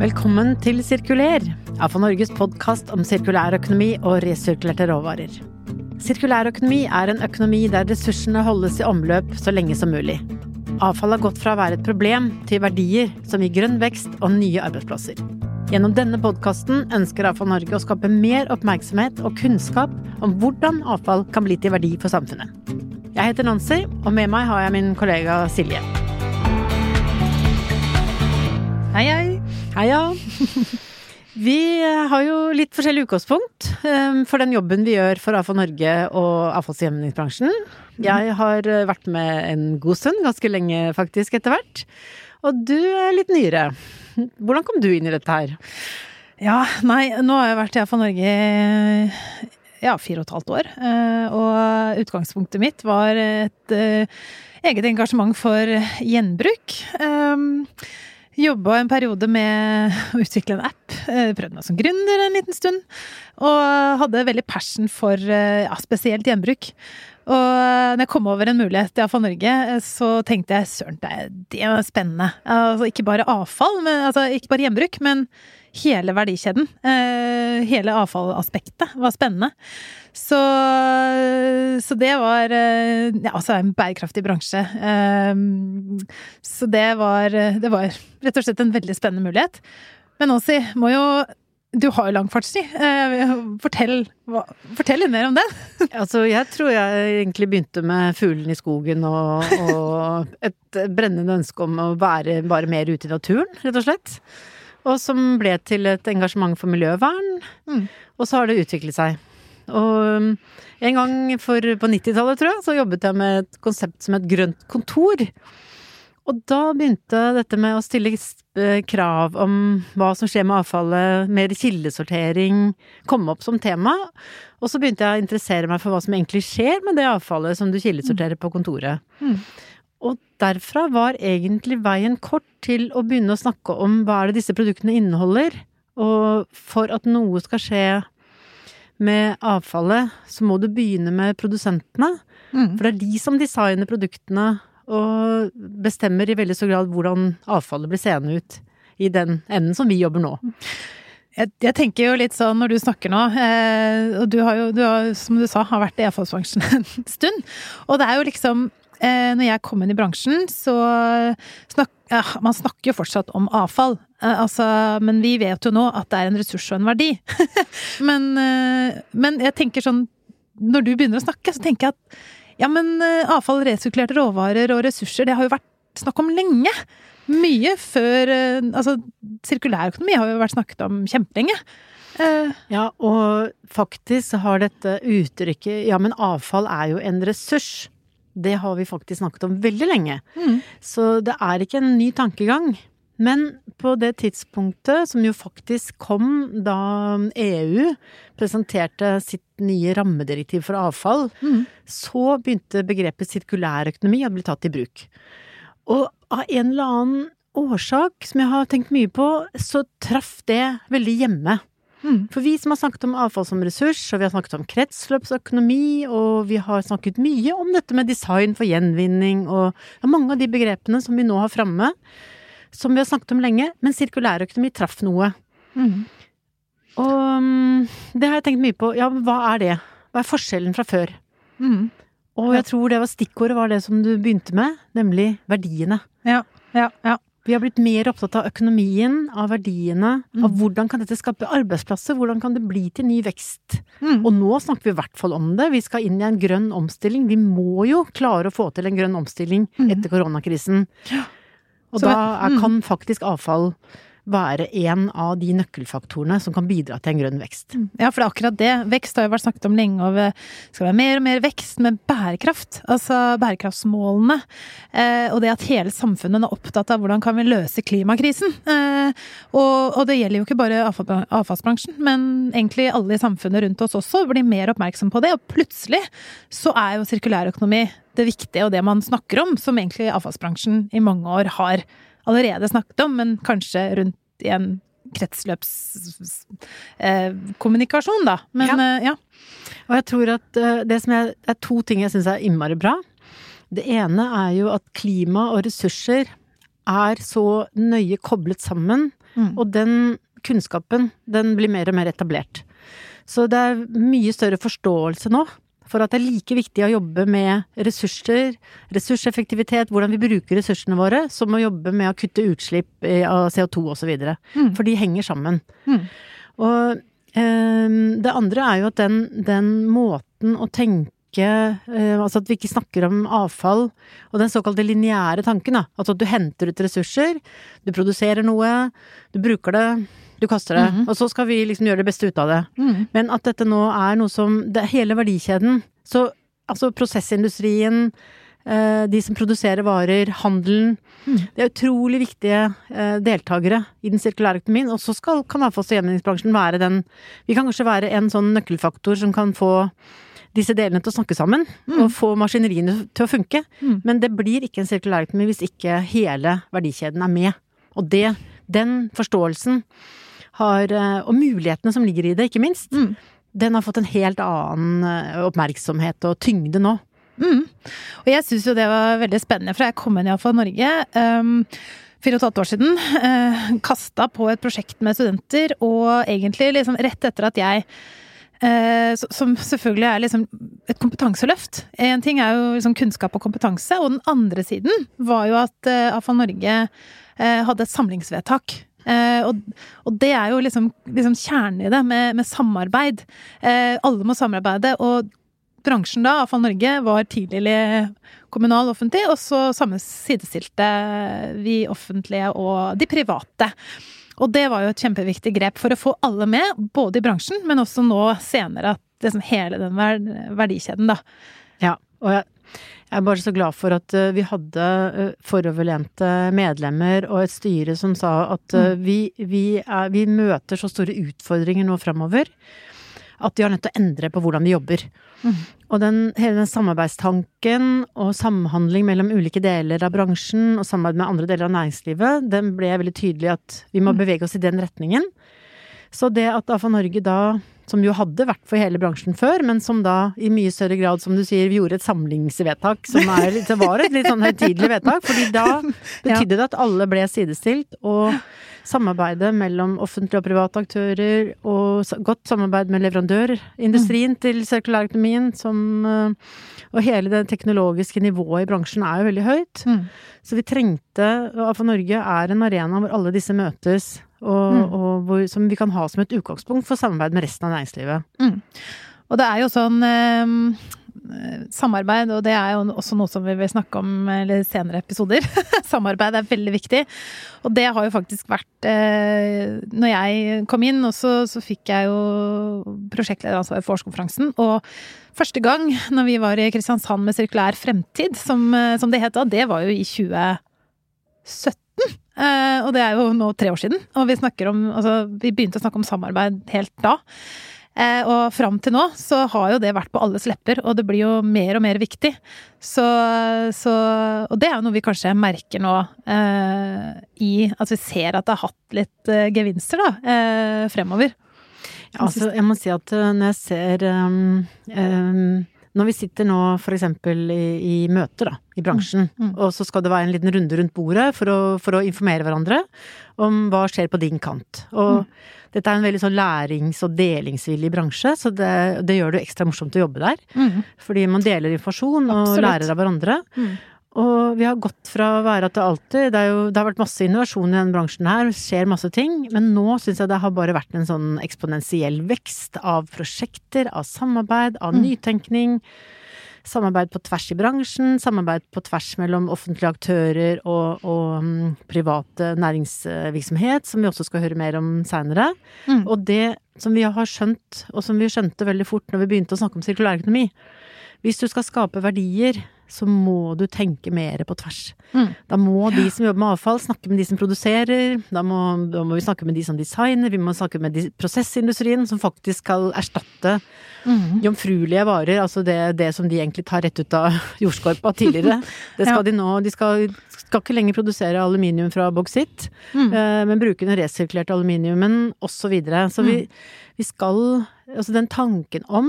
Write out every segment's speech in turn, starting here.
Velkommen til Sirkuler, AFA Norges podkast om sirkulær økonomi og resirkulerte råvarer. Sirkulær økonomi er en økonomi der ressursene holdes i omløp så lenge som mulig. Avfall har gått fra å være et problem til verdier som gir grønn vekst og nye arbeidsplasser. Gjennom denne podkasten ønsker Avfall Norge å skape mer oppmerksomhet og kunnskap om hvordan avfall kan bli til verdi for samfunnet. Jeg heter Nancy, og med meg har jeg min kollega Silje. Hei, hei. Heia! Vi har jo litt forskjellig utgangspunkt um, for den jobben vi gjør for Avfall Norge og avfallsgjenvinningsbransjen. Jeg har uh, vært med en god stund, ganske lenge faktisk etter hvert. Og du er litt nyere. Hvordan kom du inn i dette her? Ja, nei, nå har jeg vært i AFA Norge ja, fire og et halvt år. eh, Og utgangspunktet mitt var et eh, eget engasjement for gjenbruk. Um, Jobba en periode med å utvikle en app. eh, Prøvde meg som gründer en liten stund. Og hadde veldig passion for ja, spesielt gjenbruk. Og når jeg kom over en mulighet i AFA Norge, eh, så tenkte jeg søren, det, er- spennende. Altså, ikke bare avfall, men, altså, ikke bare gjenbruk, men hele verdikjeden. Eh, hele avfallaspektet var spennende. Så, så det var eh, ja, altså en bærekraftig bransje. Eh, så det var, det var rett og slett en veldig spennende mulighet. Men Åsi, må jo Du har jo lang fartstid. Eh, Fortell, fortell litt mer om det. Altså, jeg tror jeg egentlig begynte med fuglen i skogen og, og et brennende ønske om å være bare mer ute i naturen, rett og slett. Og som ble til et engasjement for miljøvern. Mm. Og så har det utviklet seg. Og um, en gang for, på 90-tallet, tror jeg, så jobbet jeg med et konsept som et grønt kontor. Og da begynte dette med å stille eh, krav om hva som skjer med avfallet, mer kildesortering, komme opp som tema. Og så begynte jeg å interessere meg for hva som egentlig skjer med det avfallet som du kildesorterer på kontoret. Mm. Og derfra var egentlig veien kort til å begynne å snakke om hva er det disse produktene inneholder. Og for at noe skal skje med avfallet, så må du begynne med produsentene. Mm. For det er de som designer produktene og bestemmer i veldig stor grad hvordan avfallet blir seende ut i den enden som vi jobber nå. Jeg, jeg tenker jo litt sånn når du snakker nå, eh, og du har jo, du har, som du sa, har vært i avfallsbransjen en stund. Og det er jo liksom eh, Når jeg kom inn i bransjen, så snak, eh, Man snakker jo fortsatt om avfall. Eh, altså, men vi vet jo nå at det er en ressurs og en verdi. men, eh, men jeg tenker sånn Når du begynner å snakke, så tenker jeg at ja, men eh, avfall, resirkulerte råvarer og ressurser, det har jo vært snakk om lenge. Mye før eh, Altså, sirkulærøkonomi har jo vært snakket om kjempelenge. Uh, Ja, og faktisk har dette uttrykket ja, men avfall er jo en ressurs. Det har vi faktisk snakket om veldig lenge. Mm. Så det er ikke en ny tankegang. Men på det tidspunktet, som jo faktisk kom da EU presenterte sitt nye rammedirektiv for avfall, Mm. så begynte begrepet sirkulærøkonomi å bli tatt i bruk. Og av en eller annen årsak, som jeg har tenkt mye på, så traff det veldig hjemme. Mm. For vi som har snakket om avfall som ressurs, og vi har snakket om kretsløpsøkonomi, og vi har snakket mye om dette med design for gjenvinning, og mange av de begrepene som vi nå har framme, som vi har snakket om lenge, men sirkulærøkonomi traff noe. Mm. Og mm, det har jeg tenkt mye på. Ja, men hva er det? Hva er forskjellen fra før? Mm. Og jeg tror det var stikkordet var det som du begynte med, nemlig verdiene. Ja, ja, ja. Vi har blitt mer opptatt av økonomien, av verdiene, av Mm. hvordan kan dette skape arbeidsplasser, hvordan kan det bli til ny vekst? Mm. Og nå snakker vi i hvert fall om det. Vi skal inn i en grønn omstilling. Vi må jo klare å få til en grønn omstilling Mhm. etter koronakrisen. Og Så- da er, kan faktisk avfall være en av de nøkkelfaktorene som kan bidra til en grønn vekst. Ja, for det er akkurat det. Vekst har jo vært snakket om lenge, og det skal være mer og mer vekst med bærekraft. Altså bærekraftsmålene. Eh, og det at hele samfunnet er opptatt av hvordan kan vi løse klimakrisen. Eh, og, og det gjelder jo ikke bare avfallsbransjen, men egentlig alle i samfunnet rundt oss også blir mer oppmerksom på det. Og plutselig så er jo sirkulærøkonomi det viktige og det man snakker om, som egentlig avfallsbransjen i mange år har allerede snakket om, men kanskje rundt i en kretsløpskommunikasjon, da. Men Ja. eh, ja. Og jeg tror at eh, det som er, det er to ting jeg syns er innmari bra. Det ene er jo at klima og ressurser er så nøye koblet sammen, Mm. og den kunnskapen, den blir mer og mer etablert. Så det er mye større forståelse nå for at det er like viktig å jobbe med ressurser, ressurseffektivitet, hvordan vi bruker ressursene våre, som å jobbe med å kutte utslipp eh, av CO2 og så videre. Mm. For de henger sammen. Mm. Og eh, det andre er jo at den, den måten å tenke eh, Altså at vi ikke snakker om avfall, og den såkalte lineære tanken, da. Altså at du henter ut ressurser, du produserer noe, du bruker det, du kaster det, Mhm. og så skal vi liksom gjøre det beste ut av det. Mm. Men at dette nå er noe som det Hele verdikjeden. Så altså prosessindustrien, eh, de som produserer varer, handelen. Mm. Det er utrolig viktige eh, deltakere i den sirkulære økonomien. Og så skal, kan avfalls- og gjenvinningsbransjen være den Vi kan kanskje være en sånn nøkkelfaktor som kan få disse delene til å snakke sammen, Mm. og få maskineriene til å funke. Mm. Men det blir ikke en sirkulær økonomi hvis ikke hele verdikjeden er med. Og det, den forståelsen har, eh, og mulighetene som ligger i det, ikke minst, Mm. den har fått en helt annen eh, oppmerksomhet og tyngde nå. Mm. Og jeg syns jo det var veldig spennende, for jeg kom inn iallfall Norge. Um, Fire og et halvt år siden. Eh, Kasta på et prosjekt med studenter, og egentlig liksom rett etter at jeg eh, som selvfølgelig er liksom et kompetanseløft. En ting er jo liksom kunnskap og kompetanse, og den andre siden var jo at eh, AFA Norge eh, hadde et samlingsvedtak. Eh, og, og det er jo liksom, liksom kjernen i det, med, med samarbeid. Eh, alle må samarbeide, og bransjen da, Avfall Norge, var tidligere kommunal offentlig, og så samme sidestilte vi offentlige og de private. Og det var jo et kjempeviktig grep for å få alle med, både i bransjen, men også nå senere at liksom hele den verdikjeden, da. Ja, og jeg, jeg er bare så glad for at eh, vi hadde eh, foroverlente medlemmer og et styre som sa at eh, vi, vi, er, vi møter så store utfordringer nå framover at vi har nødt til å endre på hvordan vi jobber. Mm. Og den, hele den samarbeidstanken og samhandling mellom ulike deler av bransjen og samarbeid med andre deler av næringslivet, den ble veldig tydelig at vi må Mhm. bevege oss i den retningen. Så det at AFA Norge da, som jo hadde vært for hele bransjen før, men som da i mye større grad, som du sier, vi gjorde et samlingsvedtak som er, det var et litt sånn høytidelig vedtak, fordi da betydde det at alle ble sidestilt, og samarbeidet mellom offentlige og private aktører, og godt samarbeid med leverandørindustrien til sirkulærøkonomien, som eh, Og hele det teknologiske nivået i bransjen er jo veldig høyt. Mm. Så vi trengte for AFA Norge er en arena hvor alle disse møtes, og, Mm. og hvor, som vi kan ha som et utgangspunkt for samarbeid med resten av næringslivet. Og det er jo sånn eh, samarbeid, og det er jo også noe som vi vil snakke om i senere episoder. samarbeid er veldig viktig. Og det har jo faktisk vært eh, Når jeg kom inn, også, så, fikk jeg jo prosjektlederansvar for årskonferansen. Og første gang når vi var i Kristiansand med Sirkulær fremtid, som, eh, som det het da, det var jo i 2017. Eh, og det er jo nå tre år siden. Og vi snakker om Altså, vi begynte å snakke om samarbeid helt da. Eh, og fram til nå så har jo det vært på alles lepper, og det blir jo mer og mer viktig. Så, så Og det er jo noe vi kanskje merker nå eh, i at vi ser at det har hatt litt eh, gevinster, da, eh, fremover. Ja, altså, jeg må si at eh, når jeg ser um, um, Når vi sitter nå for eksempel i, i møter da, i bransjen, Mm, mm. og så skal det være en liten runde rundt bordet for å, for å informere hverandre om hva skjer på din kant. Og Mm. Dette er en veldig sånn lærings- og delingsvillig bransje, så det, det gjør det ekstra morsomt å jobbe der. Mm. Fordi man deler informasjon og Absolutt. lærer av hverandre. Mm. Og vi har gått fra å være at det alltid Det, jo, det har vært masse innovasjon i denne bransjen her, skjer masse ting, men nå syns jeg det har bare vært en sånn eksponentiell vekst av prosjekter, av samarbeid, av Mm. Samarbeid på tvers i bransjen, samarbeid på tvers mellom offentlige aktører og, og mm, private næringsvirksomhet, som vi også skal høre mer om seinere. Mm. Og det som vi har skjønt, og som vi skjønte veldig fort når vi begynte å snakke om sirkulærøkonomi Hvis du skal skape verdier, så må du tenke mer på tvers. Mm. Da må de som jobber med avfall, snakke med de som produserer. Da må, da må vi snakke med de som designer. Vi må snakke med de, prosessindustrien, som faktisk skal erstatte Mm. jomfruelige varer. Altså det, det som de egentlig tar rett ut av jordskorpa tidligere. Det skal Ja. de nå. De skal, skal ikke lenger produsere aluminium fra boksitt, Mm. eh, men bruke den resirkulerte aluminiumen, osv. så videre. Så vi, vi skal altså den tanken om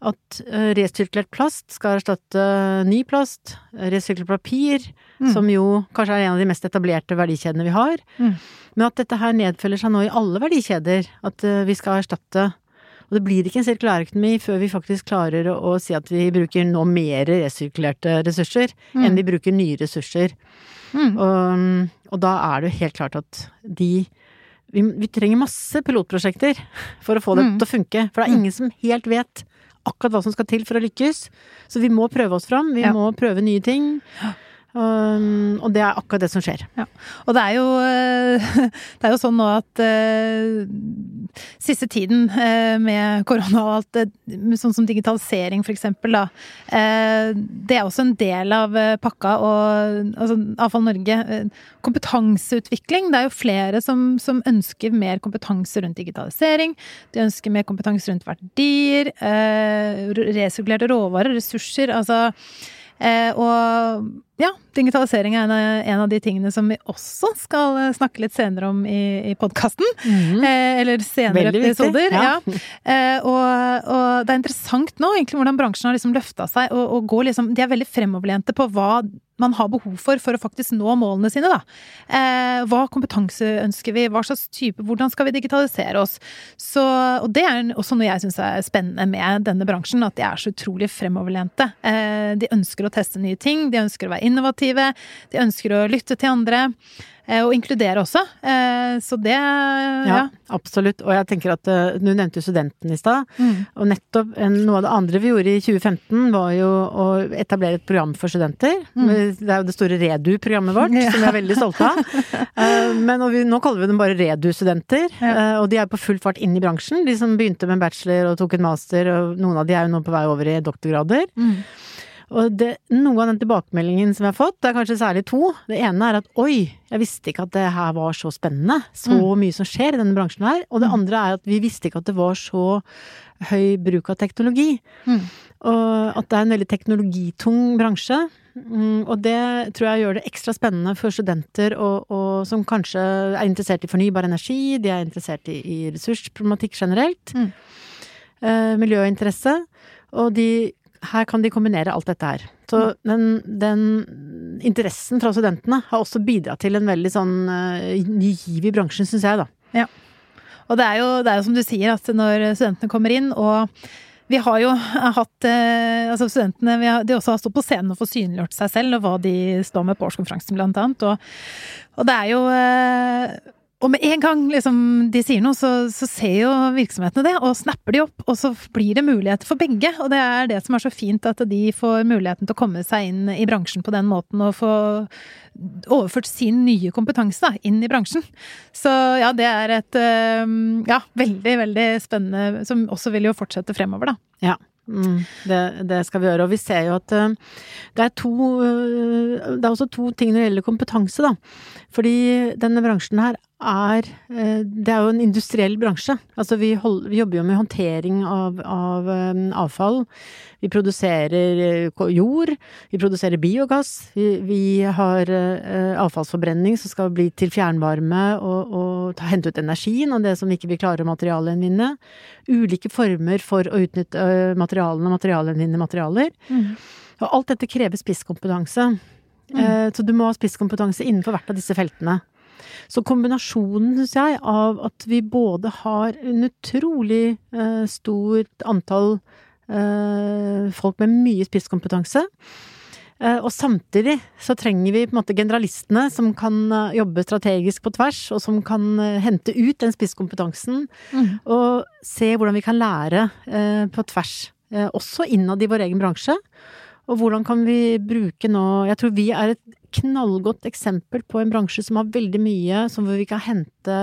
at uh, resirkulert plast skal erstatte ny plast, resirkulert papir, mm. som jo kanskje er en av de mest etablerte verdikjedene vi har, mm. men at dette her nedfølger seg nå i alle verdikjeder. At vi skal erstatte og det blir ikke en sirkulærøkonomi før vi faktisk klarer å, å, si at vi bruker nå mer resirkulerte ressurser mm. enn vi bruker nye ressurser. Mm. Og, og, da er det jo helt klart at de vi, vi, trenger masse pilotprosjekter for å få det mm. til å funke. For det er mm. ingen som helt vet akkurat hva som skal til for å lykkes. Så vi må prøve oss fram. Vi ja. må prøve nye ting. Um, og det er akkurat det som skjer. Ja. Og det er jo, det er jo sånn nå at uh, siste tiden uh, med korona og alt, uh, sånn som digitalisering eksempel, da, uh, det er også en del av pakka. Og altså, Avfall Norge Kompetanseutvikling. Det er jo flere som, som, ønsker mer kompetanse rundt digitalisering. De ønsker mer kompetanse rundt verdier, resirkulerte råvarer, ressurser. altså Eh, og ja, digitalisering er en av, de tingene som vi også skal eh, snakke litt senere om i, i podkasten. Mm. Eh, eller senere Veldig episoder. Ja. Ja. Eh, og, og, det er interessant nå egentlig hvordan bransjen har liksom løfta seg og, og går liksom De er veldig fremoverlente på hva man har behov for for å faktisk nå målene sine, da. Eh, hva kompetanse ønsker vi, hva slags type, hvordan skal vi digitalisere oss? Så, og det er også noe jeg syns er spennende med denne bransjen, at de er så utrolig fremoverlente. Eh, de ønsker å teste nye ting, de ønsker å være innovative, de ønsker å lytte til andre. Eh, og inkludere også. Eh, så det ja. ja. absolutt. Og jeg tenker at eh, du nevnte jo studenten i stad. Mm. Og nettopp noe av det andre vi gjorde i 2015 var jo å etablere et program for studenter. Mm. Det er jo det store Redu-programmet vårt, ja. som vi er veldig stolte av. Men vi, nå kaller vi dem bare Redu-studenter. Ja. Og de er på full fart inn i bransjen. De som begynte med bachelor og tok en master, og noen av de er jo nå på vei over i doktorgrader. Mm. Og det, noe av den tilbakemeldingen som jeg har fått, det er kanskje særlig to. Det ene er at oi, jeg visste ikke at det her var så spennende. Så mm. mye som skjer i denne bransjen her. Og det mm. andre er at vi visste ikke at det var så høy bruk av teknologi. Mm. Og at det er en veldig teknologitung bransje. Mm, og det tror jeg gjør det ekstra spennende for studenter og, og som kanskje er interessert i fornybar energi, de er interessert i, i ressursproblematikk generelt. Mm. Eh, miljøinteresse. Og de her kan de kombinere alt dette her. Så den, den, interessen fra studentene har også bidratt til en veldig sånn uh, ny giv i bransjen, syns jeg, da. Ja. Og det er, jo, det er jo som du sier, at når studentene kommer inn og vi har jo hatt eh, altså Studentene har, de også har stått på scenen og fått synliggjort seg selv, og hva de står med på årskonferansen, blant annet. Og, og det er jo eh, og med en gang liksom, de sier noe, så, så, ser jo virksomhetene det, og snapper de opp. Og så blir det muligheter for begge. Og det er det som er så fint, at de får muligheten til å komme seg inn i bransjen på den måten, og få overført sin nye kompetanse da, inn i bransjen. Så ja, det er et ja, veldig, veldig spennende, som også vil jo fortsette fremover, da. Ja. Mm, det, det, skal vi gjøre. Og vi ser jo at uh, det er to uh, Det er også to ting når det gjelder kompetanse, da. Fordi denne bransjen her er eh, Det er jo en industriell bransje. Altså vi, hold, vi jobber jo med håndtering av, av um, avfall. Vi produserer eh, jord, vi produserer biogass. Vi, vi har avfallsforbrenning som skal bli til fjernvarme og, og ta, hente ut energien av det som vi ikke vil klare å materialgjenvinne. Ulike former for å utnytte materialene og materialgjenvinne materialer. Mm. Og alt dette krever spisskompetanse. Mm. Så du må ha spisskompetanse innenfor hvert av disse feltene. Så kombinasjonen, syns jeg, av at vi både har en utrolig eh, stort antall eh, folk med mye spisskompetanse, eh, og samtidig så trenger vi på en måte generalistene som kan eh, jobbe strategisk på tvers, og som kan eh, hente ut den spisskompetansen, mm. og se hvordan vi kan lære eh, på tvers. Også innad i vår egen bransje. Og hvordan kan vi bruke nå Jeg tror vi er et knallgodt eksempel på en bransje som har veldig mye som vi kan hente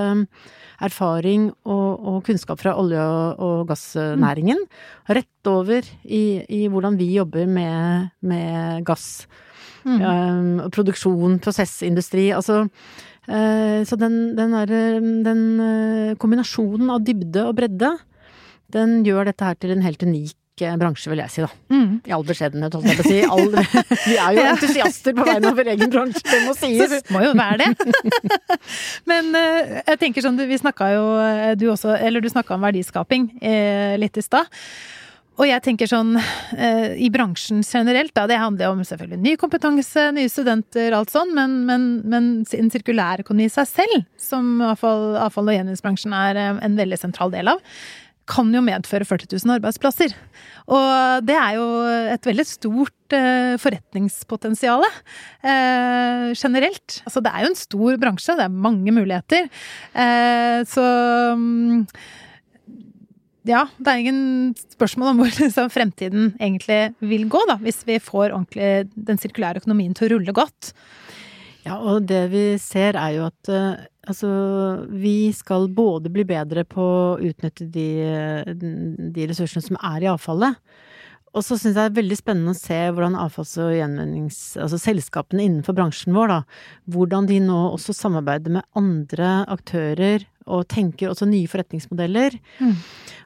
erfaring og, og kunnskap fra olje- og, gassnæringen. Rett over i, i, hvordan vi jobber med, med gass. Mm. Um, produksjon, prosessindustri. Altså uh, Så den, den, er, den uh, kombinasjonen av dybde og bredde, den gjør dette her til en helt unik bransje, vil jeg si, da. Mm. I all beskjedenhet, holdt jeg på å si. All, vi er jo entusiaster på vegne av vår egen bransje, det må sies. Det må jo være det. Men eh, jeg tenker sånn, vi snakka jo, eh, du også, eller du snakka om verdiskaping eh, litt i stad. Og jeg tenker sånn, eh, i bransjen generelt, da, det handler om selvfølgelig ny kompetanse, nye studenter, alt sånn, men, men, men en sirkulærøkonomi i seg selv, som avfall, avfall- og gjenvinningsbransjen er eh, en veldig sentral del av, kan jo medføre 40 000 arbeidsplasser. Og det er jo et veldig stort eh, forretningspotensial eh, generelt. Altså det er jo en stor bransje, det er mange muligheter. Eh, så mm, ja, det er ingen spørsmål om hvor liksom, fremtiden egentlig vil gå, da, hvis vi får den sirkulære økonomien til å rulle godt. Ja, og det vi ser er jo at eh, altså vi skal både bli bedre på å utnytte de, de ressursene som er i avfallet. Og så syns jeg det er veldig spennende å se hvordan avfalls- og gjenvinnings... Altså selskapene innenfor bransjen vår, da. Hvordan de nå også samarbeider med andre aktører og tenker også nye forretningsmodeller. Mm.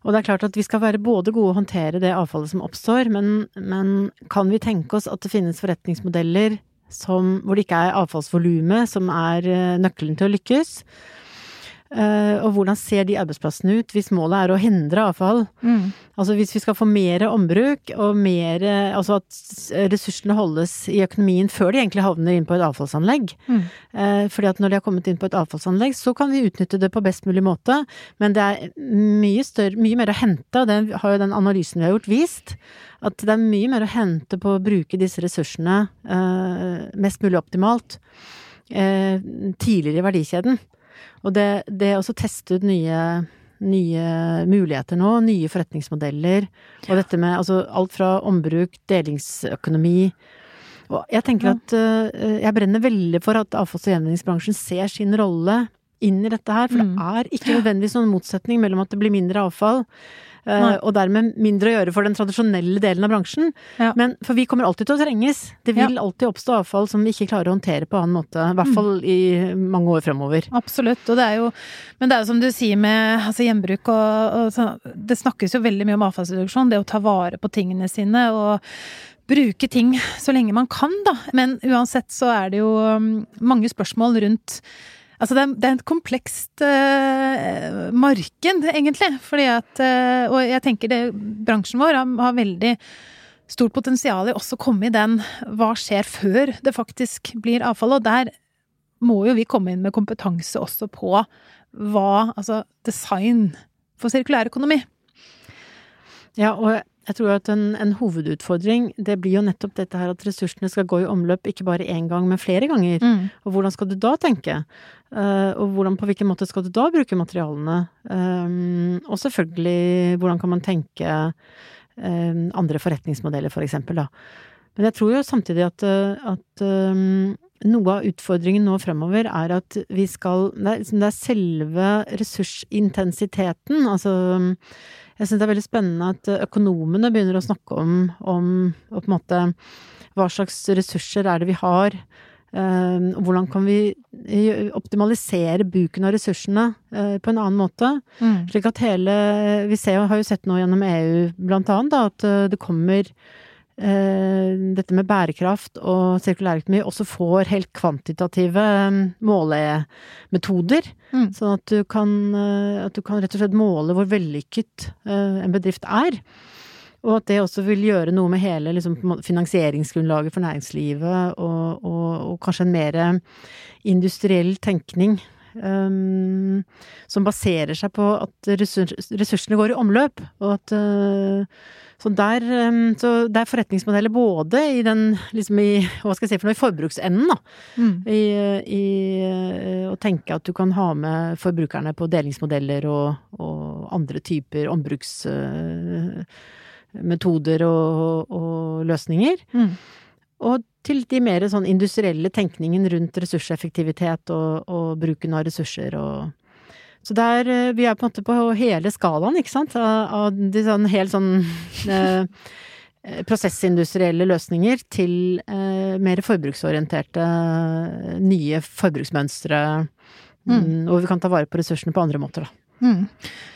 Og det er klart at vi skal være både gode å håndtere det avfallet som oppstår, men, men kan vi tenke oss at det finnes forretningsmodeller som, hvor det ikke er avfallsvolumet som er eh, nøkkelen til å lykkes? Eh, og hvordan ser de arbeidsplassene ut hvis målet er å hindre avfall? Altså hvis vi skal få mer ombruk og mer Altså at ressursene holdes i økonomien før de egentlig havner inn på et avfallsanlegg. Mm. Eh, fordi at når de har kommet inn på et avfallsanlegg, så kan vi utnytte det på best mulig måte. Men det er mye større, mye mer å hente, og det har jo den analysen vi har gjort vist. At det er mye mer å hente på å bruke disse ressursene eh, mest mulig optimalt tidligere i verdikjeden. Og det, det å teste ut nye nye muligheter nå, nye forretningsmodeller, og dette med altså alt fra ombruk, delingsøkonomi. Og jeg tenker at uh, jeg brenner veldig for at avfalls- og gjenvinningsbransjen ser sin rolle inn i dette her, for Mm. det er ikke nødvendigvis noen motsetning mellom at det blir mindre avfall, Nei. og dermed mindre å gjøre for den tradisjonelle delen av bransjen. Ja. Men for vi kommer alltid til å trenges. Det vil alltid oppstå avfall som vi ikke klarer å håndtere på annen måte. I hvert Mm. fall i mange år fremover. Absolutt. Og det er jo Men det er jo som du sier med altså gjenbruk og, og så, Det snakkes jo veldig mye om avfallsreduksjon. Det å ta vare på tingene sine og bruke ting så lenge man kan, da. Men uansett så er det jo um, mange spørsmål rundt Altså det er, det er et komplekst uh, marked, egentlig. Fordi at uh, Og jeg tenker det bransjen vår har, har veldig stort potensial i også å komme i den hva skjer før det faktisk blir avfall. Og der må jo vi komme inn med kompetanse også på hva Altså design for sirkulær økonomi. Ja, og jeg tror at en, en hovedutfordring, det blir jo nettopp dette her at ressursene skal gå i omløp ikke bare én gang, men flere ganger. Og hvordan skal du da tenke? Uh, og hvordan, på hvilken måte skal du da bruke materialene? Um, og selvfølgelig, hvordan kan man tenke um, andre forretningsmodeller, for eksempel, da. Men jeg tror jo samtidig at, at um, noe av utfordringen nå fremover er at vi skal Det er, det er selve ressursintensiteten, altså jeg syns det er veldig spennende at uh, økonomene begynner å snakke om, om på en måte hva slags ressurser er det vi har, um, og hvordan kan vi eh, optimalisere bruken av ressursene eh, på en annen måte. Slik at hele Vi ser, har jo sett nå gjennom EU blant annet da, at eh, det kommer eh, dette med bærekraft og sirkulærøkonomi også får helt kvantitative eh, målemetoder. Mm. Sånn at du, kan, eh, at du kan rett og slett måle hvor vellykket eh, en bedrift er. Og at det også vil gjøre noe med hele liksom, finansieringsgrunnlaget for næringslivet, og, og, og kanskje en mer industriell tenkning. Um, som baserer seg på at ressurs, ressursene går i omløp, og at uh, så der, um, så det er forretningsmodeller både i den, liksom i, hva skal jeg si for noe, i forbruksenden, da. Mm. I, i uh, å tenke at du kan ha med forbrukerne på delingsmodeller og, og andre typer ombruksmetoder og, og løsninger. Mm. Og til de mer sånn industrielle tenkningen rundt ressurseffektivitet og, og bruken av ressurser og Så der er Vi er på en måte på hele skalaen, ikke sant, av, de sånn helt sånn eh, prosessindustrielle løsninger til eh, mer forbruksorienterte eh, nye forbruksmønstre. Mm. hvor vi kan ta vare på ressursene på andre måter, da. Mm.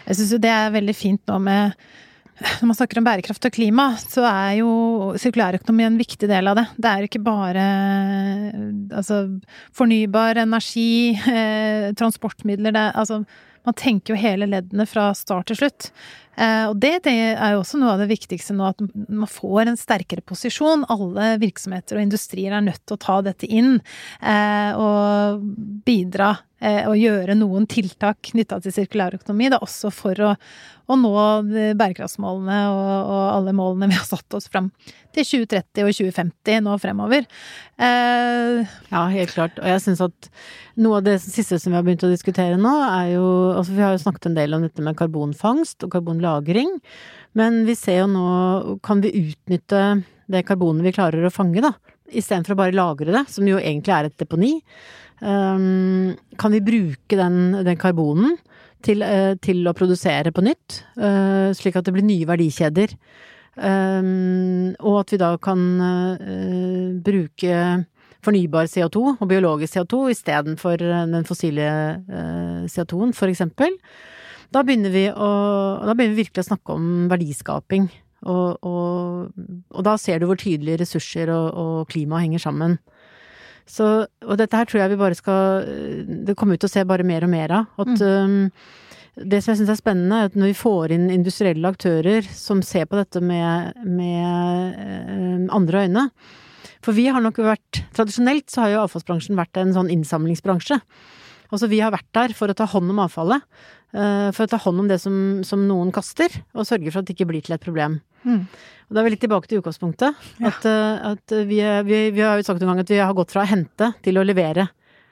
Jeg syns jo det er veldig fint nå med når man snakker om bærekraft og klima, så er jo sirkulærøkonomi en viktig del av det. Det er jo ikke bare altså, fornybar energi, eh, transportmidler det, altså, Man tenker jo hele leddene fra start til slutt. Eh, og det, det, er jo også noe av det viktigste nå, at man får en sterkere posisjon. Alle virksomheter og industrier er nødt til å ta dette inn eh, og bidra eh, og gjøre noen tiltak knytta til sirkulærøkonomi. Er også for å, å nå bærekraftsmålene og, og, alle målene vi har satt oss fram til 2030 og 2050 nå fremover. Ja, helt klart. Og jeg syns at noe av det siste som vi har begynt å diskutere nå, er jo altså Vi har jo snakket en del om dette med karbonfangst og karbonlagring. Men vi ser jo nå Kan vi utnytte det karbonet vi klarer å fange, da? Istedenfor å bare lagre det, som jo egentlig er et deponi. Um, kan vi bruke den, den karbonen til, uh, til, å produsere på nytt? Uh, slik at det blir nye verdikjeder. Um, og at vi da kan uh, bruke fornybar CO2 og biologisk CO2 istedenfor den fossile CO2-en, for eksempel da begynner vi, å, da begynner vi virkelig å snakke om verdiskaping. Og, og, og da ser du hvor tydelig ressurser og, og klima henger sammen. Så, og dette her tror jeg vi bare skal Det kommer vi til å se bare mer og mer av. At mm. um, det som jeg syns er spennende, er at når vi får inn industrielle aktører som ser på dette med, med um, andre øyne For vi har nok vært Tradisjonelt så har jo avfallsbransjen vært en sånn innsamlingsbransje. Altså vi har vært der for å ta hånd om avfallet. Eh, for å ta hånd om det som, som noen kaster, og sørge for at det ikke blir til et problem. Mm. Og da er vi litt tilbake til utgangspunktet. Ja. At, eh, at vi, vi, vi, har jo sagt en gang at vi har gått fra å hente til å levere.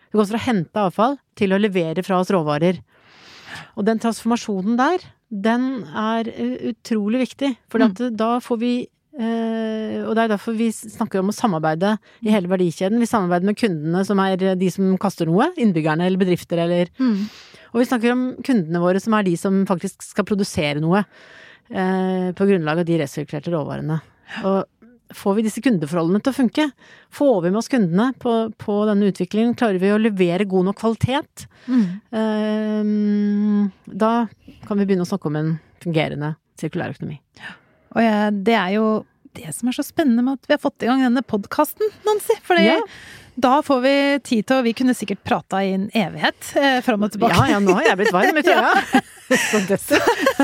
Vi har gått fra å hente avfall til å levere fra oss råvarer. Og den transformasjonen der, den er utrolig viktig. For mm. da får vi og det er derfor vi snakker om å samarbeide i hele verdikjeden. Vi samarbeider med kundene, som er de som kaster noe. Innbyggerne eller bedrifter eller mm. Og vi snakker om kundene våre, som er de som faktisk skal produsere noe. Uh, på grunnlag av de resirkulerte råvarene. Og får vi disse kundeforholdene til å funke? Får vi med oss kundene på, på denne utviklingen? Klarer vi å levere god nok kvalitet? Mm. Da kan vi begynne å snakke om en fungerende sirkulærøkonomi. Ja. Og jeg, det er jo det som er så spennende med at vi har fått i gang denne podkasten, Nancy. For ja. da får vi tid til å Vi kunne sikkert prata i en evighet eh, fram og tilbake. Ja, ja, nå har jeg blitt varm i trøya. ja. så dette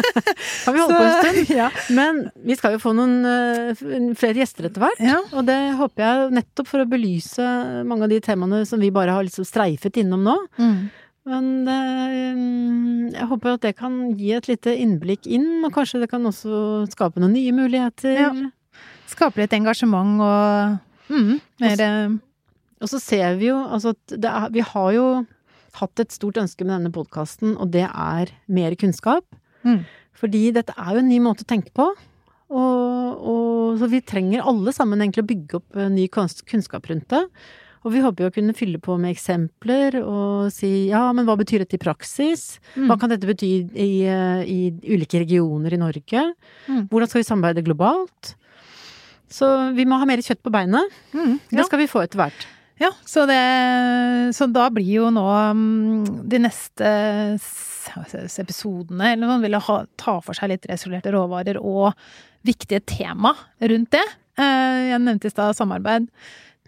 har vi holdt på en stund. Ja. Men vi skal jo få noen uh, flere gjester etter hvert. Ja. Og det håper jeg nettopp for å belyse mange av de temaene som vi bare har liksom streifet innom nå. Mm. Men eh, jeg håper at det kan gi et lite innblikk inn, og kanskje det kan også skape noen nye muligheter. Ja. Skape litt engasjement og mm, mer eh, Og så ser vi jo altså at er, vi har jo hatt et stort ønske med denne podkasten, og det er mer kunnskap. Mm. Fordi dette er jo en ny måte å tenke på. Og, og, så vi trenger alle sammen egentlig å bygge opp eh, ny kunnskap rundt det. Og vi håper jo å kunne fylle på med eksempler og si ja, men hva betyr dette i praksis? Mm. Hva kan dette bety i, i, ulike regioner i Norge? Mm. Hvordan skal vi samarbeide globalt? Så vi må ha mer kjøtt på beinet. Mm, ja. Det skal vi få etter hvert. Ja, så, det, så da blir jo nå mm, de neste episodene eller noe, vil ha, ta for seg litt resolerte råvarer og viktige tema rundt det. Eh, jeg nevnte i stad samarbeid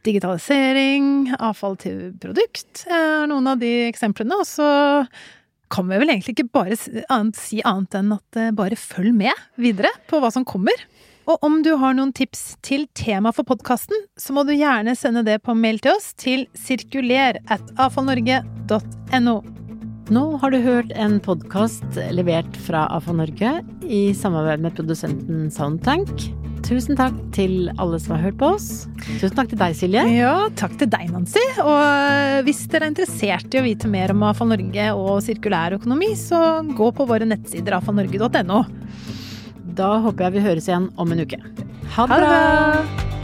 digitalisering, avfall til produkt er noen av de eksemplene. Og så kan vi vel egentlig ikke bare si annet enn at eh, bare følg med videre på hva som kommer. Og om du har noen tips til tema for podkasten, så må du gjerne sende det på mail til oss til sirkuler at avfallnorge.no. Nå har du hørt en podkast levert fra Avfall Norge i samarbeid med produsenten Soundtank. Tusen takk til alle som har hørt på oss. Tusen takk til deg, Silje. Ja, takk til deg, Nancy. Og hvis dere er interessert i å vite mer om Avfall Norge og sirkulær økonomi, så gå på våre nettsider avfallnorge.no. Da håper jeg vi høres igjen om en uke. Ha det bra!